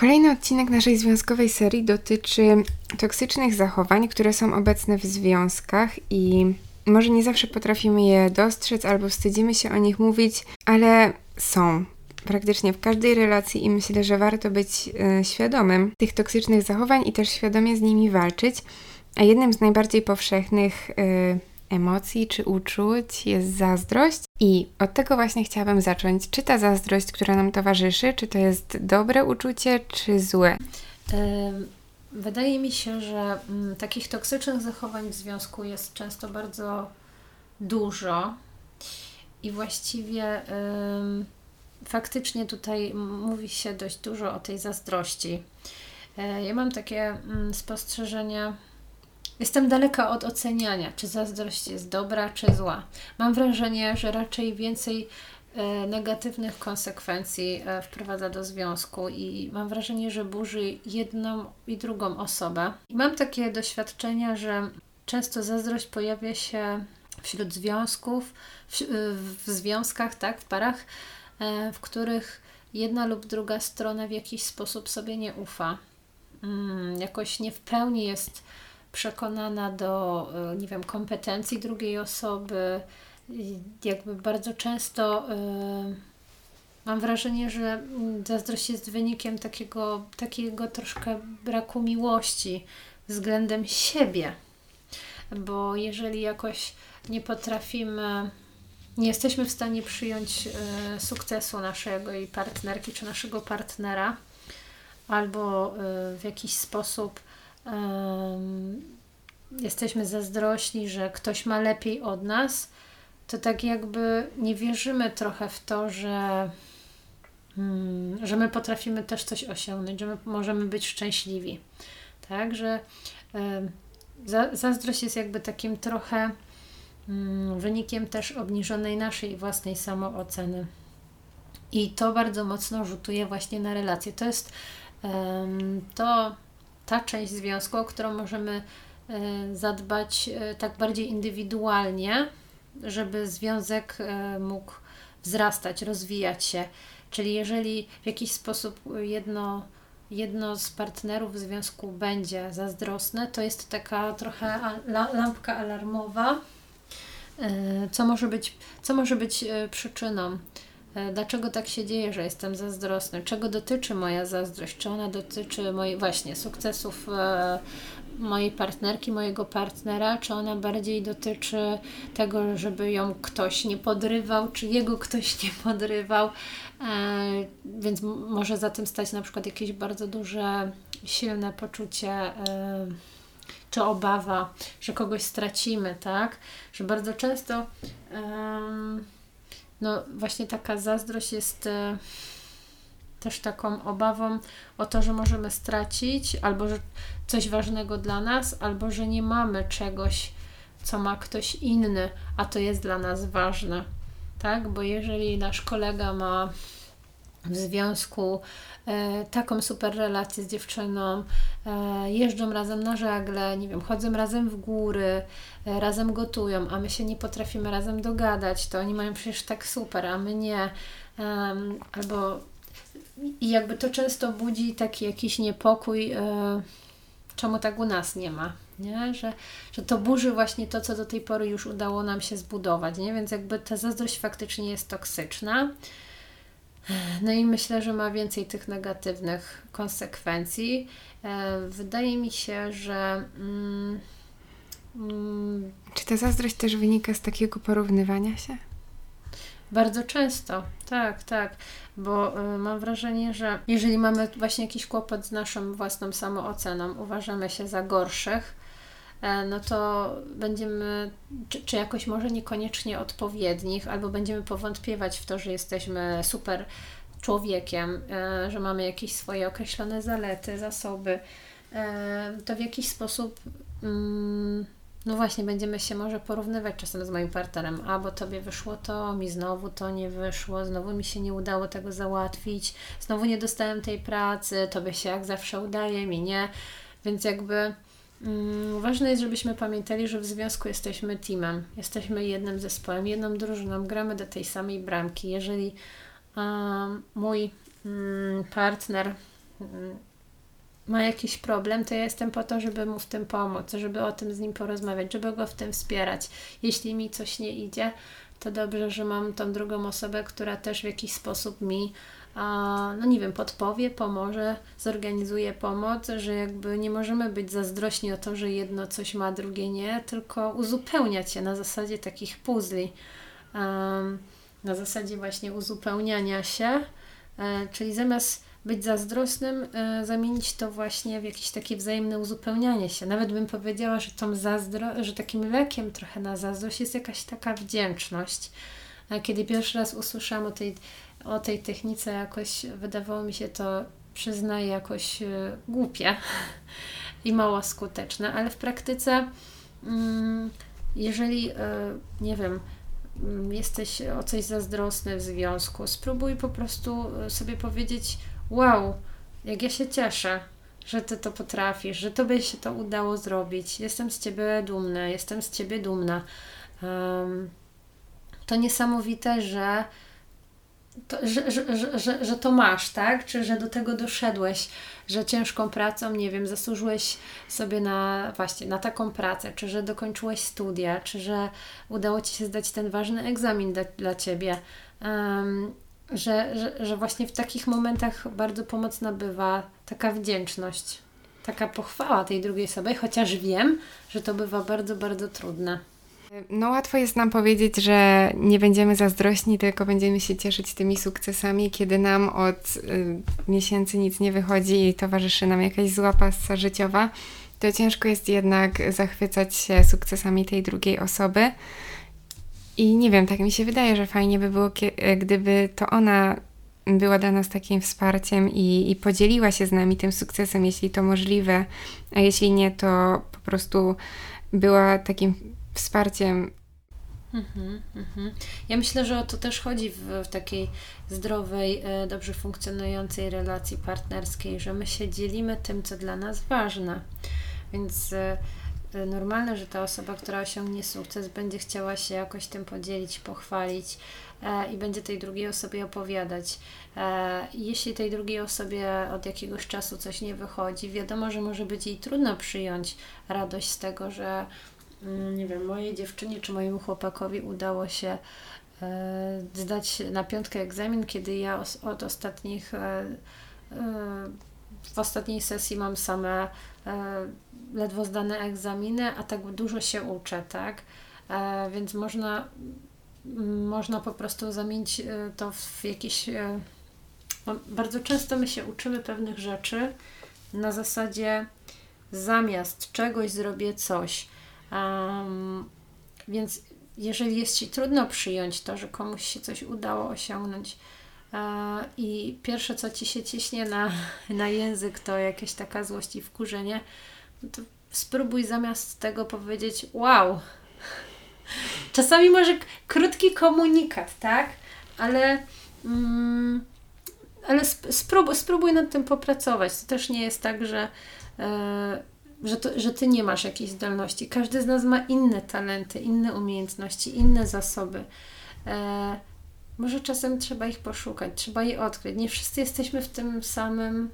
Kolejny odcinek naszej związkowej serii dotyczy toksycznych zachowań, które są obecne w związkach i może nie zawsze potrafimy je dostrzec albo wstydzimy się o nich mówić, ale są praktycznie w każdej relacji i myślę, że warto być y, świadomym tych toksycznych zachowań i też świadomie z nimi walczyć. A jednym z najbardziej powszechnych y, emocji czy uczuć jest zazdrość. I od tego właśnie chciałabym zacząć. Czy ta zazdrość, która nam towarzyszy, czy to jest dobre uczucie, czy złe? Wydaje mi się, że mm, takich toksycznych zachowań w związku jest często bardzo dużo i właściwie faktycznie tutaj mówi się dość dużo o tej zazdrości. E, ja mam takie mm, spostrzeżenia Jestem daleka od oceniania, czy zazdrość jest dobra, czy zła. Mam wrażenie, że raczej więcej e, negatywnych konsekwencji e, wprowadza do związku i mam wrażenie, że burzy jedną i drugą osobę. I mam takie doświadczenia, że często zazdrość pojawia się wśród związków, w, w związkach, tak, w parach, e, w których jedna lub druga strona w jakiś sposób sobie nie ufa. Mm, jakoś nie w pełni jest przekonana do, e, nie wiem, kompetencji drugiej osoby. Jakby bardzo często e, mam wrażenie, że zazdrość jest wynikiem takiego, takiego troszkę braku miłości względem siebie. Bo jeżeli jakoś nie potrafimy, nie jesteśmy w stanie przyjąć e, sukcesu naszego i partnerki czy naszego partnera, albo w jakiś sposób jesteśmy zazdrośni, że ktoś ma lepiej od nas, to tak jakby nie wierzymy trochę w to, że, hmm, że my potrafimy też coś osiągnąć, że my możemy być szczęśliwi. Tak, że zazdrość jest jakby takim trochę y, wynikiem też obniżonej naszej własnej samooceny. I to bardzo mocno rzutuje właśnie na relacje. To jest to ta część związku, o którą możemy e, zadbać e, tak bardziej indywidualnie, żeby związek e, mógł wzrastać, rozwijać się. Czyli jeżeli w jakiś sposób jedno, jedno z partnerów w związku będzie zazdrosne, to jest taka trochę lampka alarmowa, co może być, co może być przyczyną dlaczego tak się dzieje, że jestem zazdrosny? Czego dotyczy moja zazdrość? Czy ona dotyczy mojej właśnie sukcesów e, mojej partnerki, mojego partnera, czy ona bardziej dotyczy tego, żeby ją ktoś nie podrywał, czy jego ktoś nie podrywał. E, więc może za tym stać na przykład jakieś bardzo duże, silne poczucie czy obawa, że kogoś stracimy, tak? Że bardzo często no właśnie taka zazdrość jest e, też taką obawą o to, że możemy stracić, albo że coś ważnego dla nas, albo że nie mamy czegoś, co ma ktoś inny, a to jest dla nas ważne. Tak? Bo jeżeli nasz kolega ma w związku e, taką super relację z dziewczyną, e, jeżdżą razem na żagle, nie wiem, chodzą razem w góry, e, razem gotują, a my się nie potrafimy razem dogadać, to oni mają przecież tak super, a my nie. albo i jakby to często budzi taki jakiś niepokój, e, czemu tak u nas nie ma. Nie? Że, że to burzy właśnie to, co do tej pory już udało nam się zbudować. Nie? Więc jakby ta zazdrość faktycznie jest toksyczna. No i myślę, że ma więcej tych negatywnych konsekwencji. E, wydaje mi się, że. Mm, mm, Czy ta zazdrość też wynika z takiego porównywania się? Bardzo często, tak, tak, bo y, mam wrażenie, że jeżeli mamy właśnie jakiś kłopot z naszą własną samooceną, uważamy się za gorszych, no to będziemy, czy, czy jakoś może niekoniecznie odpowiednich, albo będziemy powątpiewać w to, że jesteśmy super człowiekiem, e, że mamy jakieś swoje określone zalety, zasoby, e, to w jakiś sposób. Mm, no właśnie, będziemy się może porównywać czasem z moim partnerem, a bo tobie wyszło to, mi znowu to nie wyszło, znowu mi się nie udało tego załatwić, znowu nie dostałem tej pracy, tobie się jak zawsze udaje, mi nie. Więc jakby ważne jest, żebyśmy pamiętali, że w związku jesteśmy teamem, jesteśmy jednym zespołem, jedną drużyną, gramy do tej samej bramki. Jeżeli um, mój um, partner mm, ma jakiś problem, to ja jestem po to, żeby mu w tym pomóc, żeby o tym z nim porozmawiać, żeby go w tym wspierać. Jeśli mi coś nie idzie, to dobrze, że mam tą drugą osobę, która też w jakiś sposób mi no nie wiem, podpowie, pomoże, zorganizuje pomoc, że jakby nie możemy być zazdrośni o to, że jedno coś ma, drugie nie, tylko uzupełniać się na zasadzie takich puzli, na zasadzie właśnie uzupełniania się, e, czyli zamiast być zazdrosnym, e, zamienić to właśnie w jakieś takie wzajemne uzupełnianie się. Nawet bym powiedziała, że tą zazdro, że takim lekiem trochę na zazdrość jest jakaś taka wdzięczność. Kiedy pierwszy raz usłyszałam o tej o tej technice jakoś wydawało mi się to, przyznaję, jakoś e, głupie i mało skuteczne, ale w praktyce, mm, jeżeli, e, nie wiem, mm, jesteś o coś zazdrosny w związku, spróbuj po prostu e, sobie powiedzieć: Wow, jak ja się cieszę, że ty to potrafisz, że tobie się to udało zrobić. Jestem z ciebie dumna, jestem z ciebie dumna. Um, to niesamowite, że to, że, że, że, że, to masz, tak? Czy że do tego doszedłeś, że ciężką pracą, nie wiem, zasłużyłeś sobie na właśnie na taką pracę, czy że dokończyłeś studia, czy że udało Ci się zdać ten ważny egzamin dla, dla Ciebie. Um, że, że, że właśnie w takich momentach bardzo pomocna bywa taka wdzięczność, taka pochwała tej drugiej osoby, chociaż wiem, że to bywa bardzo, bardzo trudne. No łatwo jest nam powiedzieć, że nie będziemy zazdrośni, tylko będziemy się cieszyć tymi sukcesami, kiedy nam od y, miesięcy nic nie wychodzi i towarzyszy nam jakaś zła pasa życiowa. To ciężko jest jednak zachwycać się sukcesami tej drugiej osoby. I nie wiem, tak mi się wydaje, że fajnie by było, gdyby to ona była dla nas takim wsparciem i, i podzieliła się z nami tym sukcesem, jeśli to możliwe, a jeśli nie, to po prostu była takim wsparciem. Mhm, mhm. Ja myślę, że o to też chodzi w, w takiej zdrowej, e, dobrze funkcjonującej relacji partnerskiej, że my się dzielimy tym, co dla nas ważne. Więc e, e, normalne, że ta osoba, która osiągnie sukces, będzie chciała się jakoś tym podzielić, pochwalić i będzie tej drugiej osobie opowiadać. jeśli tej drugiej osobie od jakiegoś czasu coś nie wychodzi, wiadomo, że może być jej trudno przyjąć radość z tego, że nie wiem, mojej dziewczynie czy mojemu chłopakowi udało się e, zdać na piątkę egzamin, kiedy ja od ostatnich e, e, w ostatniej sesji mam same ledwo zdane egzaminy, a tak dużo się uczę, tak? Więc można, można po prostu zamienić to w jakieś. Bardzo często my się uczymy pewnych rzeczy na zasadzie zamiast czegoś zrobię coś. Um, więc jeżeli jest Ci trudno przyjąć to, że komuś się coś udało osiągnąć, e, i pierwsze, co ci się ciśnie na, na język, to jakieś taka złość i wkurzenie, no to spróbuj zamiast tego powiedzieć: Wow! Czasami może krótki komunikat, tak? Ale, mm, ale spróbuj, nad tym popracować. To też nie jest tak, że. E, że, to, że ty nie masz jakiejś zdolności. Każdy z nas ma inne talenty, inne umiejętności, inne zasoby. E, może czasem trzeba ich poszukać, trzeba je odkryć. Nie wszyscy jesteśmy w tym samym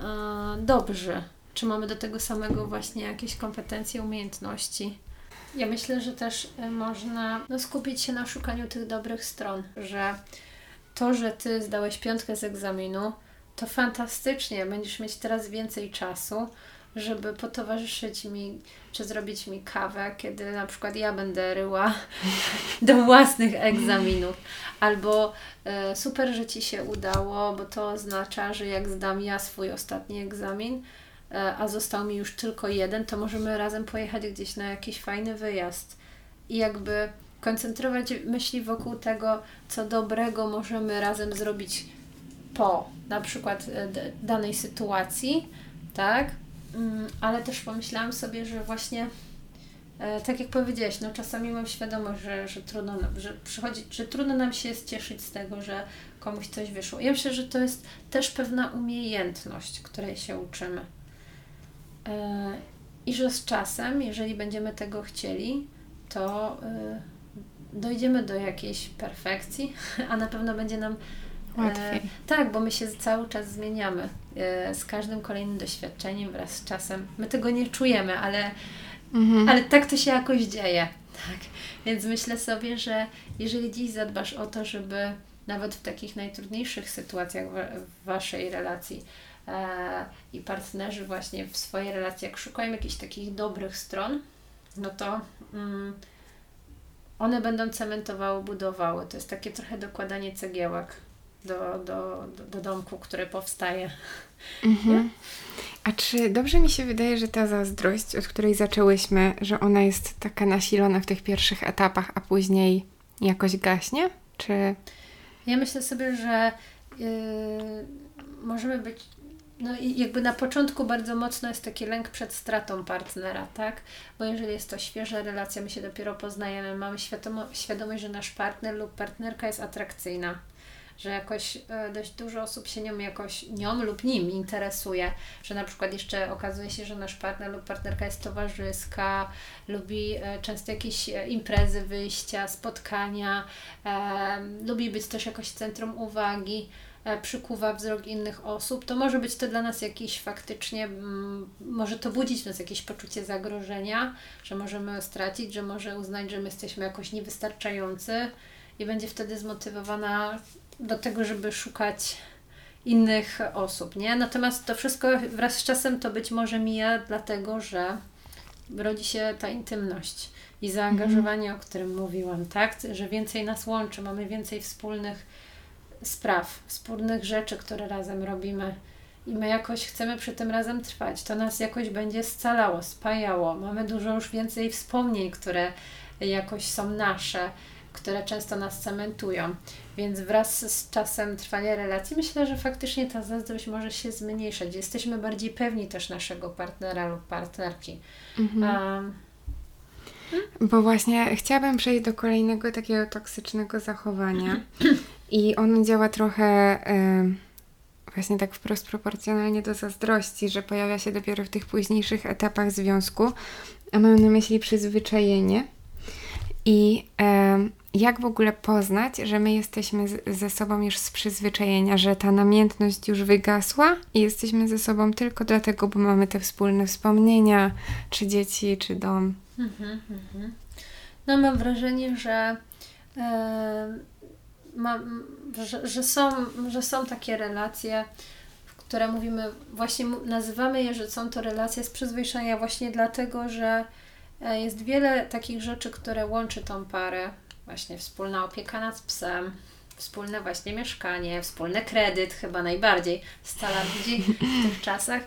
e, dobrzy. Czy mamy do tego samego właśnie jakieś kompetencje, umiejętności? Ja myślę, że też e, można no, skupić się na szukaniu tych dobrych stron, że to, że ty zdałeś piątkę z egzaminu, to fantastycznie, będziesz mieć teraz więcej czasu, żeby potowarzyszyć mi, czy zrobić mi kawę, kiedy na przykład ja będę ryła do własnych egzaminów. Albo e, super, że Ci się udało, bo to oznacza, że jak zdam ja swój ostatni egzamin, e, a został mi już tylko jeden, to możemy razem pojechać gdzieś na jakiś fajny wyjazd. I jakby koncentrować myśli wokół tego, co dobrego możemy razem zrobić po na przykład e, danej sytuacji, tak? Mm, ale też pomyślałam sobie, że właśnie e, tak jak powiedziałeś, no czasami mam świadomość, że, że trudno, że przychodzi, że trudno nam się cieszyć z tego, że komuś coś wyszło. Ja myślę, że to jest też pewna umiejętność, której się uczymy. E, I że z czasem, jeżeli będziemy tego chcieli, to e, dojdziemy do jakiejś perfekcji, a na pewno będzie nam Łatwiej. E, tak, bo my się cały czas zmieniamy. E, z każdym kolejnym doświadczeniem wraz z czasem. My tego nie czujemy, ale, mhm. ale tak to się jakoś dzieje. Tak. Więc myślę sobie, że jeżeli dziś zadbasz o to, żeby nawet w takich najtrudniejszych sytuacjach w, Waszej relacji e, i partnerzy właśnie w swojej relacji, jak szukają jakichś takich dobrych stron, no to mm, one będą cementowały, budowały. To jest takie trochę dokładanie cegiełek do, do, do domku, który powstaje. Mhm. A czy dobrze mi się wydaje, że ta zazdrość, od której zaczęłyśmy, że ona jest taka nasilona w tych pierwszych etapach, a później jakoś gaśnie? Czy... Ja myślę sobie, że yy, możemy być no i jakby na początku bardzo mocno jest taki lęk przed stratą partnera, tak? Bo jeżeli jest to świeża relacja, my się dopiero poznajemy, mamy świadomo, świadomość, że nasz partner lub partnerka jest atrakcyjna, że jakoś e, dość dużo osób się nią jakoś, nią lub nim interesuje, że na przykład jeszcze okazuje się, że nasz partner lub partnerka jest towarzyska, lubi e, często jakieś e, imprezy, wyjścia, spotkania, lubi być też jakoś centrum uwagi przykuwa wzrok innych osób, to może być to dla nas jakiś faktycznie, może to budzić w nas jakieś poczucie zagrożenia, że możemy stracić, że może uznać, że my jesteśmy jakoś niewystarczający i będzie wtedy zmotywowana do tego, żeby szukać innych osób, nie? Natomiast to wszystko wraz z czasem to być może mija, dlatego że rodzi się ta intymność i zaangażowanie, o którym mówiłam, tak? Że więcej nas łączy, mamy więcej wspólnych spraw, wspólnych rzeczy, które razem robimy i my jakoś chcemy przy tym razem trwać. To nas jakoś będzie scalało, spajało. Mamy dużo już więcej wspomnień, które jakoś są nasze, które często nas cementują. Więc wraz z czasem trwania relacji myślę, że faktycznie ta zazdrość może się zmniejszać. Jesteśmy bardziej pewni też naszego partnera lub partnerki. Mhm. Bo właśnie chciałabym przejść do kolejnego takiego toksycznego zachowania. I ono działa trochę y, właśnie tak wprost proporcjonalnie do zazdrości, że pojawia się dopiero w tych późniejszych etapach związku, a mam na myśli przyzwyczajenie. I jak w ogóle poznać, że my jesteśmy ze sobą już z przyzwyczajenia, że ta namiętność już wygasła i jesteśmy ze sobą tylko dlatego, bo mamy te wspólne wspomnienia, czy dzieci, czy dom. Mhm, mhm. No mam wrażenie, że że, że, są, że są takie relacje, które mówimy, właśnie nazywamy je, że są to relacje z przyzwyczajenia właśnie dlatego, że jest wiele takich rzeczy, które łączy tą parę. Właśnie wspólna opieka nad psem, wspólne właśnie mieszkanie, wspólny kredyt chyba najbardziej scala ludzi w tych czasach.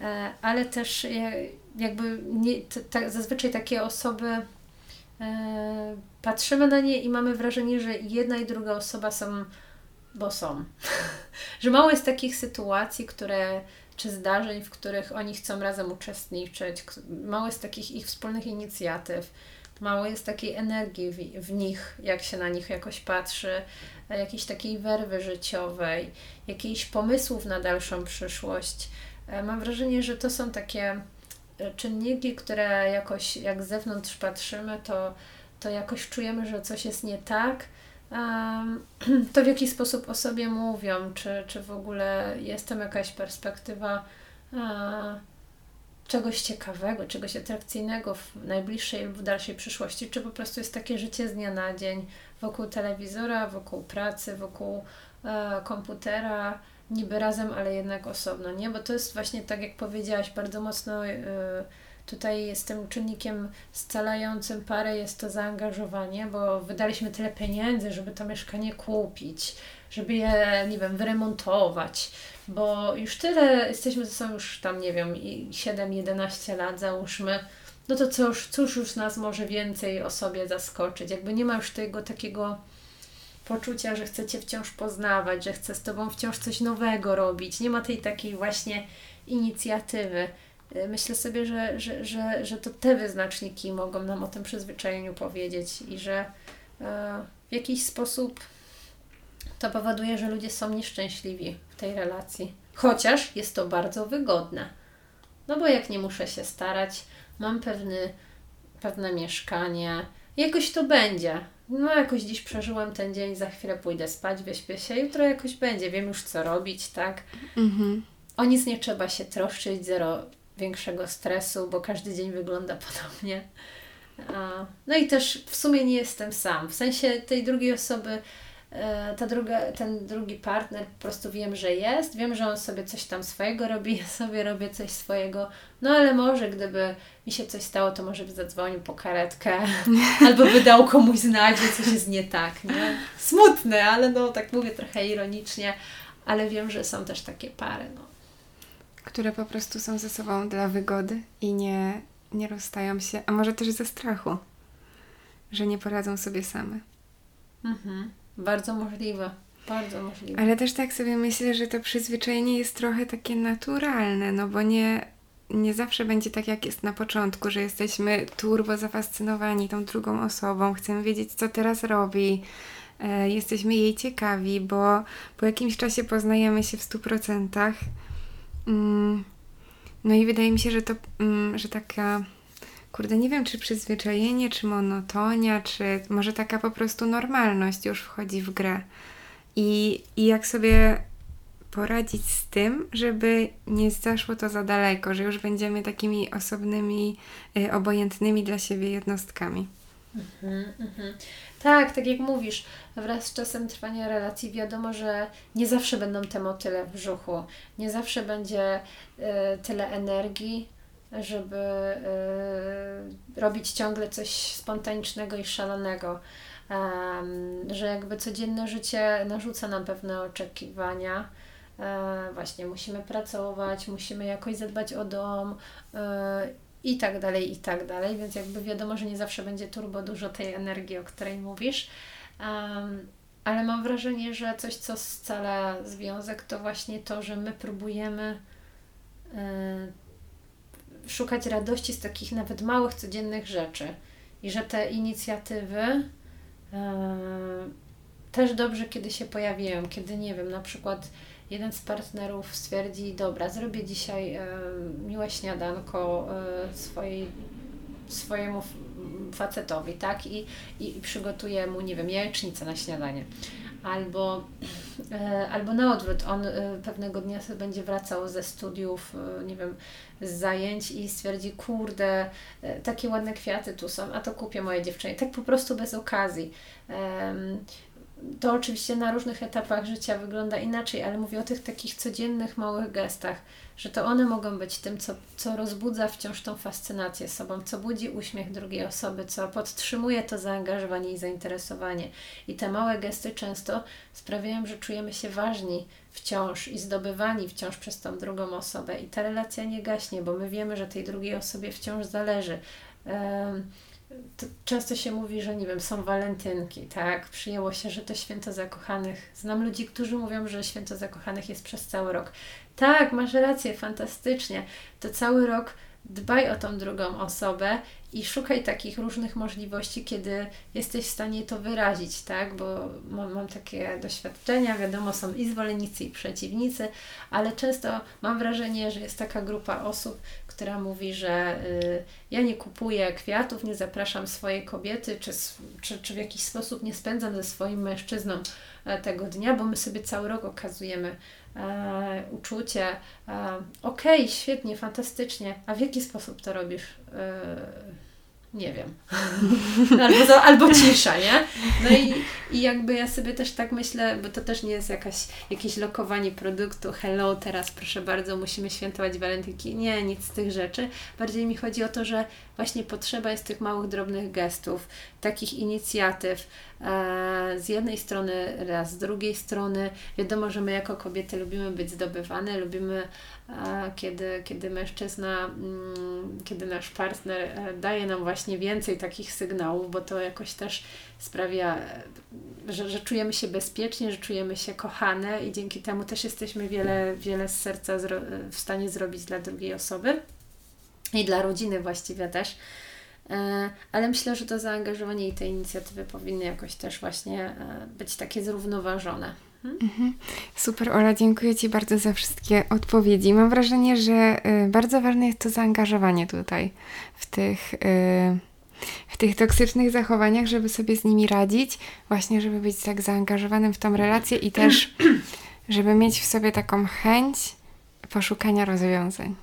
E, ale też jakby nie, t, zazwyczaj takie osoby e, patrzymy na nie i mamy wrażenie, że jedna i druga osoba są, bo są. że mało jest takich sytuacji, które czy zdarzeń, w których oni chcą razem uczestniczyć. Mało jest takich ich wspólnych inicjatyw. Mało jest takiej energii w, w nich, jak się na nich jakoś patrzy, jakiejś takiej werwy życiowej, jakichś pomysłów na dalszą przyszłość. E, mam wrażenie, że to są takie e, czynniki, które jakoś jak z zewnątrz patrzymy, to to jakoś czujemy, że coś jest nie tak, to w jaki sposób o sobie mówią, czy, czy w ogóle jest tam jakaś perspektywa czegoś ciekawego, czegoś atrakcyjnego w najbliższej lub w dalszej przyszłości, czy po prostu jest takie życie z dnia na dzień wokół telewizora, wokół pracy, wokół e, komputera, niby razem, ale jednak osobno, nie? Bo to jest właśnie tak, jak powiedziałaś, bardzo mocno. E, Tutaj jest tym czynnikiem scalającym parę jest to zaangażowanie, bo wydaliśmy tyle pieniędzy, żeby to mieszkanie kupić, żeby je, nie wiem, wyremontować, bo już tyle, jesteśmy ze sobą już tam, nie wiem, 7-11 lat załóżmy, no to cóż, cóż już nas może więcej o sobie zaskoczyć, jakby nie ma już tego takiego poczucia, że chcecie wciąż poznawać, że chcę z Tobą wciąż coś nowego robić, nie ma tej takiej właśnie inicjatywy. Y, myślę sobie, że, że, że, że to te wyznaczniki mogą nam o tym przyzwyczajeniu powiedzieć i że e, w jakiś sposób to powoduje, że ludzie są nieszczęśliwi w tej relacji. Chociaż jest to bardzo wygodne. No bo jak nie muszę się starać, mam pewny, pewne mieszkanie, jakoś to będzie. no jakoś dziś przeżyłem ten dzień, za chwilę pójdę spać, wyśpię się, jutro jakoś będzie, wiem już co robić, tak? Mhm. O nic nie trzeba się troszczyć, zero większego stresu, bo każdy dzień wygląda podobnie. No i też w sumie nie jestem sam. W sensie tej drugiej osoby, e, ta druga, ten drugi partner po prostu wiem, że jest, wiem, że on sobie coś tam swojego robi, ja sobie robię coś swojego. No ale może gdyby mi się coś stało, to może by zadzwonił po karetkę albo by dał komuś znać, że coś jest nie tak, nie? Smutne, ale no tak mówię trochę ironicznie, ale wiem, że są też takie pary, no. Które po prostu są ze sobą dla wygody i nie, nie rozstają się, a może też ze strachu, że nie poradzą sobie same. Mhm. Bardzo możliwe. Bardzo możliwe. Ale też tak sobie myślę, że to przyzwyczajenie jest trochę takie naturalne, no bo nie, nie zawsze będzie tak, jak jest na początku, że jesteśmy turbo zafascynowani tą drugą osobą, chcemy wiedzieć, co teraz robi, e, jesteśmy jej ciekawi, bo po jakimś czasie poznajemy się w stu procentach. Mm, no i wydaje mi się, że to, mm, że taka, kurde, nie wiem, czy przyzwyczajenie, czy monotonia, czy może taka po prostu normalność już wchodzi w grę. I, I jak sobie poradzić z tym, żeby nie zaszło to za daleko, że już będziemy takimi osobnymi, y, obojętnymi dla siebie jednostkami. Mhm, mhm. Tak, tak jak mówisz, wraz z czasem trwania relacji wiadomo, że nie zawsze będą te motyle w brzuchu, nie zawsze będzie y, tyle energii, żeby y, robić ciągle coś spontanicznego i szalonego. Em, że jakby codzienne życie narzuca nam pewne oczekiwania. E, właśnie musimy pracować, musimy jakoś zadbać o dom e, i tak dalej, i tak dalej, więc jakby wiadomo, że nie zawsze będzie turbo dużo tej energii, o której mówisz. Em, ale mam wrażenie, że coś, co scala związek, to właśnie to, że my próbujemy e, szukać radości z takich nawet małych, codziennych rzeczy. I że te inicjatywy e, też dobrze, kiedy się pojawiają, kiedy nie wiem, na przykład jeden z partnerów stwierdzi, dobra, zrobię dzisiaj e, miłe śniadanko e, swojej, swojemu facetowi, tak? I, i, przygotuję mu, nie wiem, jajecznicę na śniadanie. Albo, e, albo na odwrót, on pewnego dnia będzie wracał ze studiów, nie wiem, z zajęć i stwierdzi, kurde, takie ładne kwiaty tu są, a to kupię mojej dziewczynie. Tak po prostu bez okazji. To oczywiście na różnych etapach życia wygląda inaczej, ale mówię o tych takich codziennych, małych gestach, że to one mogą być tym, co, co rozbudza wciąż tą fascynację sobą, co budzi uśmiech drugiej osoby, co podtrzymuje to zaangażowanie i zainteresowanie. I te małe gesty często sprawiają, że czujemy się ważni wciąż i zdobywani wciąż przez tą drugą osobę. I ta relacja nie gaśnie, bo my wiemy, że tej drugiej osobie wciąż zależy. Um, często się mówi, że nie wiem, są walentynki, tak? Przyjęło się, że to święto zakochanych. Znam ludzi, którzy mówią, że święto zakochanych jest przez cały rok. Tak, masz rację, fantastycznie. To cały rok dbaj o tą drugą osobę i szukaj takich różnych możliwości, kiedy jesteś w stanie to wyrazić, tak? Bo mam, mam takie doświadczenia, wiadomo, są i zwolennicy, i przeciwnicy, ale często mam wrażenie, że jest taka grupa osób, która mówi, że y, ja nie kupuję kwiatów, nie zapraszam swojej kobiety, czy, czy, czy w jakiś sposób nie spędzam ze swoim mężczyzną e, tego dnia, bo my sobie cały rok okazujemy e, uczucie. E, Okej, świetnie, fantastycznie. A w jaki sposób to robisz? Nie wiem. albo, za, albo cisza, nie? No i, i jakby ja sobie też tak myślę, bo to też nie jest jakaś, jakieś lokowanie produktu, hello, teraz proszę bardzo, musimy świętować walentynki. Nie, nic z tych rzeczy. Bardziej mi chodzi o to, że właśnie potrzeba jest tych małych, drobnych gestów, takich inicjatyw. E, z jednej strony raz, z drugiej strony wiadomo, że my jako kobiety lubimy być zdobywane, lubimy e, kiedy, kiedy mężczyzna, mm, kiedy nasz partner e, daje nam właśnie więcej takich sygnałów, bo to jakoś też sprawia, że, że czujemy się bezpiecznie, że czujemy się kochane i dzięki temu też jesteśmy wiele, wiele z serca w stanie zrobić dla drugiej osoby i dla rodziny właściwie też. E, Ale myślę, że to zaangażowanie i te inicjatywy powinny jakoś też właśnie e, być takie zrównoważone. Super, Ola, dziękuję Ci bardzo za wszystkie odpowiedzi. Mam wrażenie, że y, bardzo ważne jest to zaangażowanie tutaj w tych, y, w tych toksycznych zachowaniach, żeby sobie z nimi radzić, właśnie żeby być tak zaangażowanym w tą relację i też żeby mieć w sobie taką chęć poszukania rozwiązań.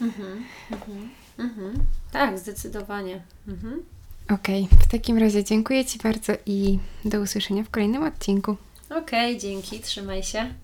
Mhm, mhm, mhm. Tak, zdecydowanie. Mhm. Okej, w takim razie dziękuję Ci bardzo i do usłyszenia w kolejnym odcinku. Okej, dzięki, trzymaj się.